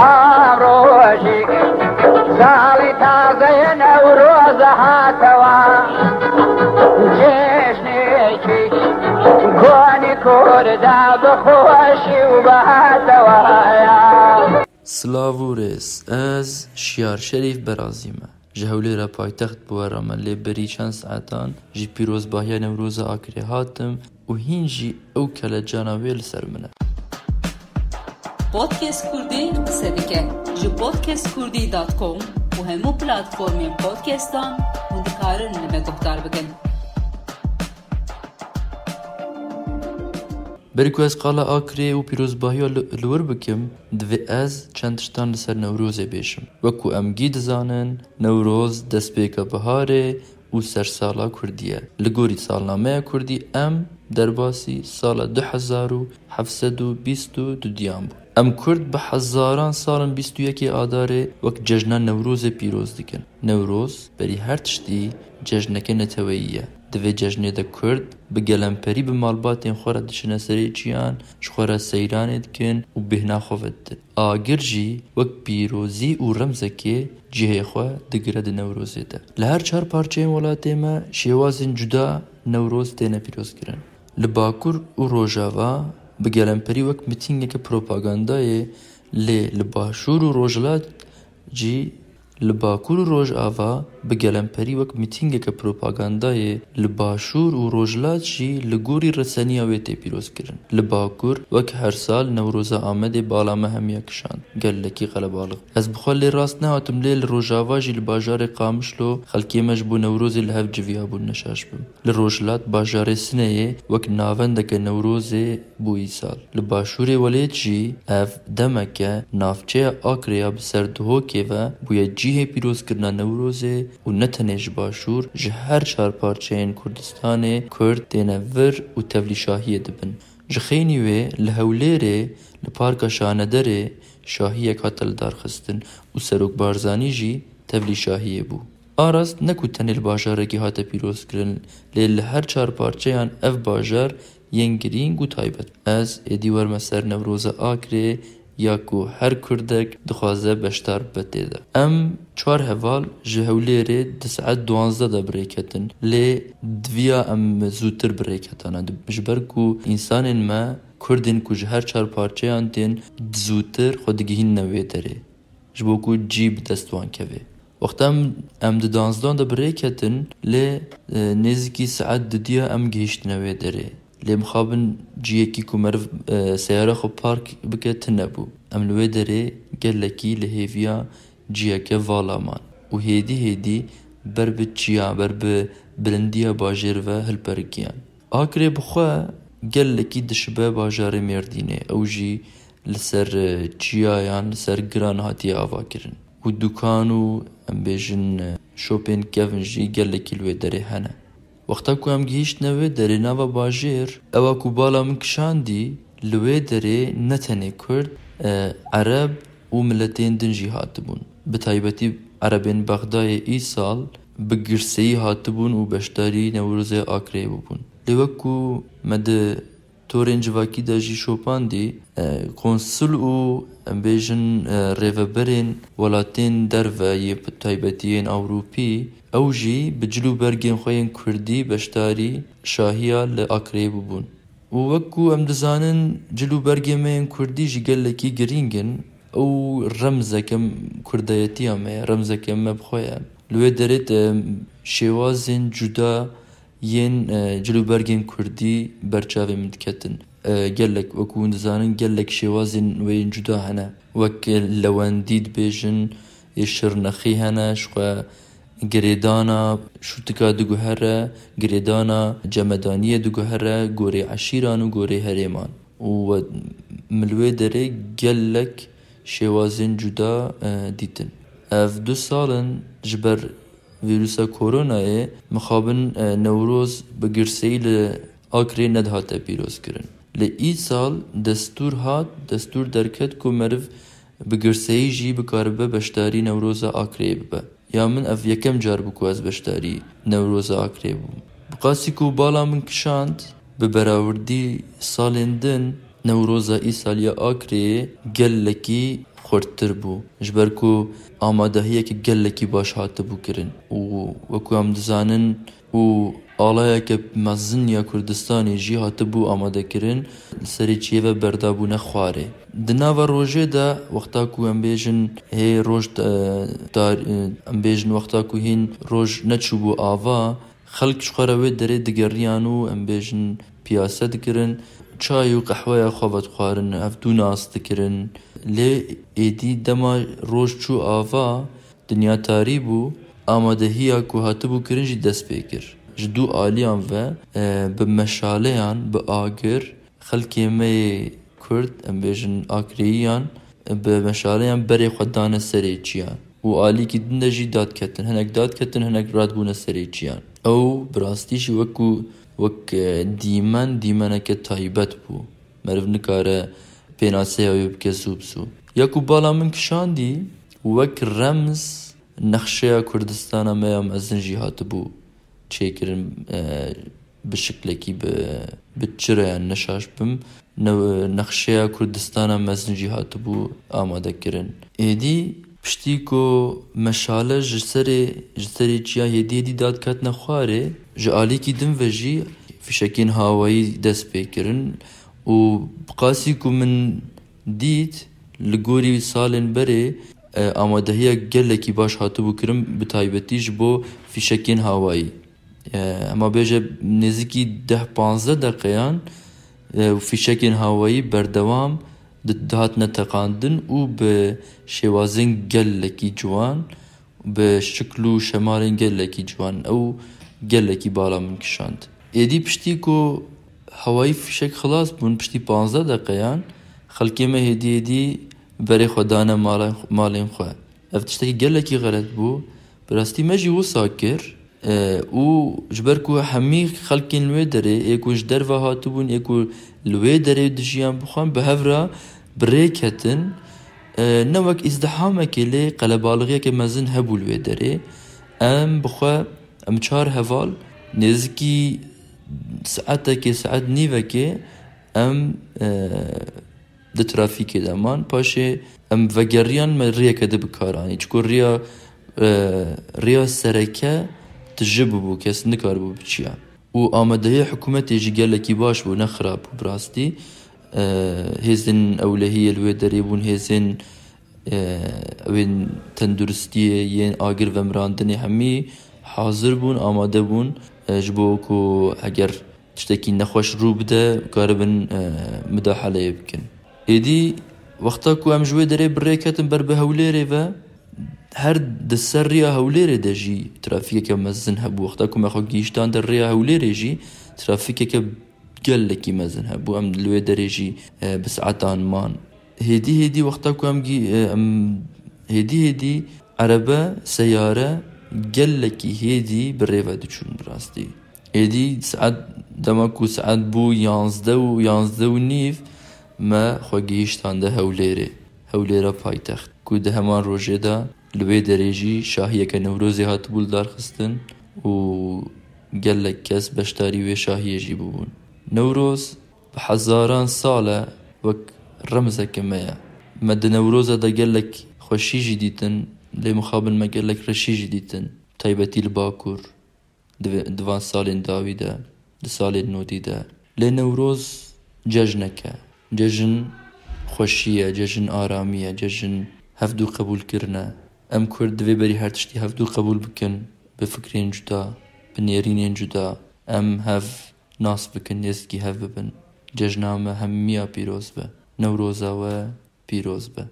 ئاڕۆژی ساڵی تازەیە نەورۆزە هاتەوە. جێژنێکی کۆنی کۆردا بەخۆشی و بەهاتەوەە سلااوورێس ئەس شیار شەریف بەرازیمە. ji hewlêra paytext bûwera me lê berî çend saetan ji pîrozbahiya Newroza Akirê hatim û hîn jî ew kelecana wê li ser min e. Podcast Kurdî qise dike ji podcastkurdî.com û hemû platformên podcastan hûn dikarin li me guhdar bikin. Berî ku ez qala Akirê û pîrozbahiya li wir bikim, divê ez çend tiştan li ser Newrozê bêjim. Wekû em gî dizanin, Newroz destpêka biharê û sersala Kurdî ye. Li gorî salnameya Kurdî em derbasî sala du hezar û heft sed û bîst û dudiyan bû. ئەم کورد بە حەزاران ساڵن 21 ئادارێ وەک جەژنا نەورۆزە پیرۆز دیکەن. نەورۆز بەری هەر تشتی جەژنەکە نەتەوەییە. دەوێت جەژنێدە کورد بە گەلەمپەری بە ماڵباتێن خۆرە دچنە سەرێکیان چخۆرە سەیرانێ دکن و بهناخۆڤت ئاگرژی وەک پیرۆزی و ڕەمزەکێ جێخوا دگرە دە نەورۆزێتە. لە هەر چهار پارچەیان وڵاتێمە شێوازن جودا نەورۆز تێنە پیرۆزگرن. لە باکوور و ڕۆژاوا بە گەلمپەری وەک متینگێکە پرۆپاگاندایە لێ لە باشوور و ڕۆژلات جی Gelemperî wek mîtîngeke propagandayê li Başûr û Rojhilat jî li gorî reseniya wê tê pîrozkirin. Li Bakur wek her sal Newroza Amedê bala me hemiya kişand. Gelekî qelebalix. Ez bi xwe lê rast nehatim lê li Rojava jî li bajarê Qamişlo xelkê me ji bo Newrozê li hev civiya bûn neşaş bim. Li Rojhilat bajarê Sineyê wek navendeke Newrozê bû îsal. Li Başûrê Welêt jî ev demeke navçeya Akirêya bi ser dihokê ve bûye cihê pîrozkirina Newrozê û ne tenê ji Başûr ji her çar parçeyên Kurdistanê Kurd têne vir û tevlîşahiyê dibin. Ji xênî wê li Hewlêrê li Parka Şanederê şahiyek hate li darxistin û Serok Barzanî jî tevlîşahiyê bû. Arast ne ku tenê li bajarekî hate pîrozkirin lê li her çar parçeyan ev bajar yên girîng û taybet. Ez êdî werme ser Newroza Akirê her Kurdek dixwaze beşdar bibe tê de. Em çar heval ji Hewlêrê di saet duanzde de birêketin lê diviya em zûtir birêketane ji ber ku însanên me Kurdên ku ji her çar parçeyan tên zûtir xwe digihîne wê derê ji bo ku cî bi dest wan keve. Wexta em di danzdan de birêketin lê nêzîkî saet didiya em gihîştine wê derê. Lê mixabin ciyekî ku meriv seyara xwe park bike tin nebû. Em li wê derê gelekî li hêviya ciyeke vala man û hêdî hêdî ber bi çiya ber bi bilindiya bajêr ve hilperikiyan. Akirê bi xwe gelekî dişibe bajarê Mêrdînê ew jî li ser çiyayan li ser giran hatiye avakirin. û dukan وقتا کو هم گیشت نوی دره نوی باجیر او کو بالا مکشاندی لوی دره نتنه کرد عرب و ملتین دنجی هاتبون به طایبتی عربین بغدای ای سال به گرسی هاتبون و بشتاری نوروز آکره بون. لوکو مد تۆرێن جوواکی دەژی شۆپاندی کۆنسل و ئەمبێژن ڕێڤەبەرێن وڵاتێن دەرڤە یە تایبەتیەن ئەوروپی. ئەو ژی بجللو بەرگێن خۆیان کوردی بەشداری شاهیا لە ئاکرێ بوون و وەکو ئەم دەزانن جللو بەرگێمەیان کوردی ژی گەلێکی گرینگن ئەو ڕەمزەکەم کوردایەتی ئەمەیە ڕەمزەکەم مە بخۆیە لێ دەرێت شێوازن جودا bi xwe ye. Li wê derê de şêwazên cuda yên cilûbergên Kurdî berçavê min diketin. gelek wekû hûn dizanin gelek şêwazên wê yên cuda hene. Wek lewendî dibêjin ê şirnexî hene ji xwe girêdana şûtika diguhere girêdana cemedaniyê diguhere gorê eşîran û herêman û min li wê derê gelek şêwazên cuda dîtin. Ev du salin ji ber vîrusa koronayê mixabin Newroz bi girseyî li Akirê nedihate pîrozkirin. Li îsal destûr hat destûr derket ku meriv bi girseyî jî bikaribe beşdarî Newroza Akirê bibe. Ya min ev yekem car bû ku ez beşdarî Newroza خورتتر بوو. ژبەر و ئامادەهەیەکی گەلێکی باش هاتە بووکردن و وەکو ئەم دزانن و ئاڵایەکە مەزنیا کوردستانی ژی هاتبوو ئامادەکردن سەری چێوە بەردابوونە خوارێ دناوە ڕۆژێدا وەختاکو ئەمبێژن هەیە ڕۆژ ئەمبێژن وەختاکو هین ڕۆژ نەچوو بوو ئاوا خەڵک شخەرەوەی دەرێ دگەڕیان و ئەمبێژن پیاسە دکردن. Û em bêjin piyase dikirin çay û qehweya xwe vedixwarin hevdû nas dikirin lê êdî dema roj çû ava dinyatarî bû amadehiya ku hatibû kirin jî dest pê kir ji dû aliyan ve bi meşaleyan bi agir xelkê me Kurd em bêjin akirîyan bi meşaleyan berê xwe dane serê çiyan û alîkî din de jî dadketin hinek dadketin hinek radbûne serê çiyan ew bi rastî jî wekû wek dîmen وەک دیمان دیمەنەکە تایبەت بوو مەرف نکارە پێناسەیەوێ بکە سوبسو یەک و باڵا من کشاندی وەک ڕەمز نەخشەیە کوردستانە مەیە مەزنجی هاتبوو چێکردن bi şiklekî bi bi çireyan neşaş bim nexşeya Kurdistan'a mezinci hatibû amadekirin. Êdî piştî ku meşale ji serê ji serê çiya hêdiyê dî dadketine xwarê ji alîkî din ve jî fîşekên hawayî dest pê kirin û qasî ku min dît li gorî salên berê amadehiya gelekî baş hatibû kirin bi taybetî ji bo fîşekên hawayî hema bêje nêzîkî deh panzdeh دهاتنە تەقاندن و بە شێوازن گەلێکی جوان بە شکل و شەمارن گەلێکی جوان ئەو گەلێکی بالا من کشاند. ئێدی پشتی کۆ هەوای فشێک خلاص بوون پشتی پ دەقەیان خەکێمە هێدیێدی بەرێ خۆدانە ماڵێن خوێ ئەف تشتێکی گەلێکی غەرت بوو بەڕاستی مەژی وسا کرد او جبر کو همی خلکین لوی داره یکو ج در هاتو بون ایکو لوی داره دجیان بخوان به هفرا بریک کتن نوک وک ازدحام کلی قلبالغی که مزن هبو لوی ام بخوا ام چار هوال نزکی ساعت که ساعت نیوه که ام د ترافیک دمان پاشه. ام وگریان ما ریا کده بکارانی چکو ریا ریا سرکه تجب بو کس نکار بو بچیا و آمده حکومت جگل کی باش بو نخراب بو براستی آه، هزن اولهی آه، الوی داری بون هزن وین تندرستی ین آگر و مراندنی همی حاضر بون آماده بون جبو کو اگر تشتکی نخوش رو بده کار بن مداحله بکن ایدی وقتا کو ام جوی داری بریکتن بر به ریوه her di ser rêya hewlêrê de jî trafîkeke mezin hebû wexta ku me xwe gîştan der rêya hewlêrê jî trafîkeke gelekî mezin hebû em li wê derê jî bi saetan man hêdî hêdî wexta ku em em hêdî hêdî erebe seyare gelekî hêdî bi rê ve diçûn bi rastî êdî saet dema ku لوی دریجی شاهية كنوروزي هات بول دار درخستن و گلک كاس بشتاری و شاهی جی بون نوروز بحزاران هزاران ساله وک رمز کمه مد نوروز دا گلک خوشي جی لي مخابن ما گلک رشي جی دیتن. الباكور الباکور دوان سال داوی ده دا دو سال نودی ده نوروز ججنکه ججن خوشية ججن آرامية ججن هفدو قبول کرنه. ئەم کورد دەوێ بەری هەرتشتی هەفتوو قبول بکەن بە فکرێن جودا بنێرینێن جودا. ئەم هەف ناس بکەن نێزگی هەف ببن. جەژنامە هەممیا پیرۆز بە و پیرۆز بە.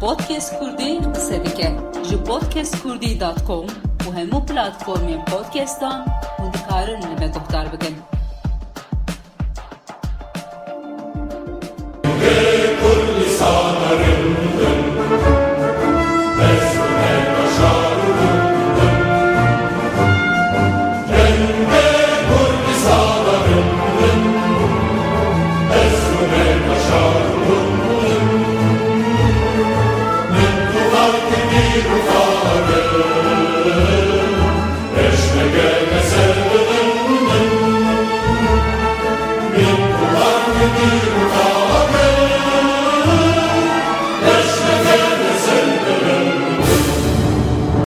پۆتکێس کوردی قسە دیکە ji پۆتکێس کوردی دات کوم و هەموو پلاتفۆرمێن پۆتکێستان و دکارن لەمە گوفتار بکەن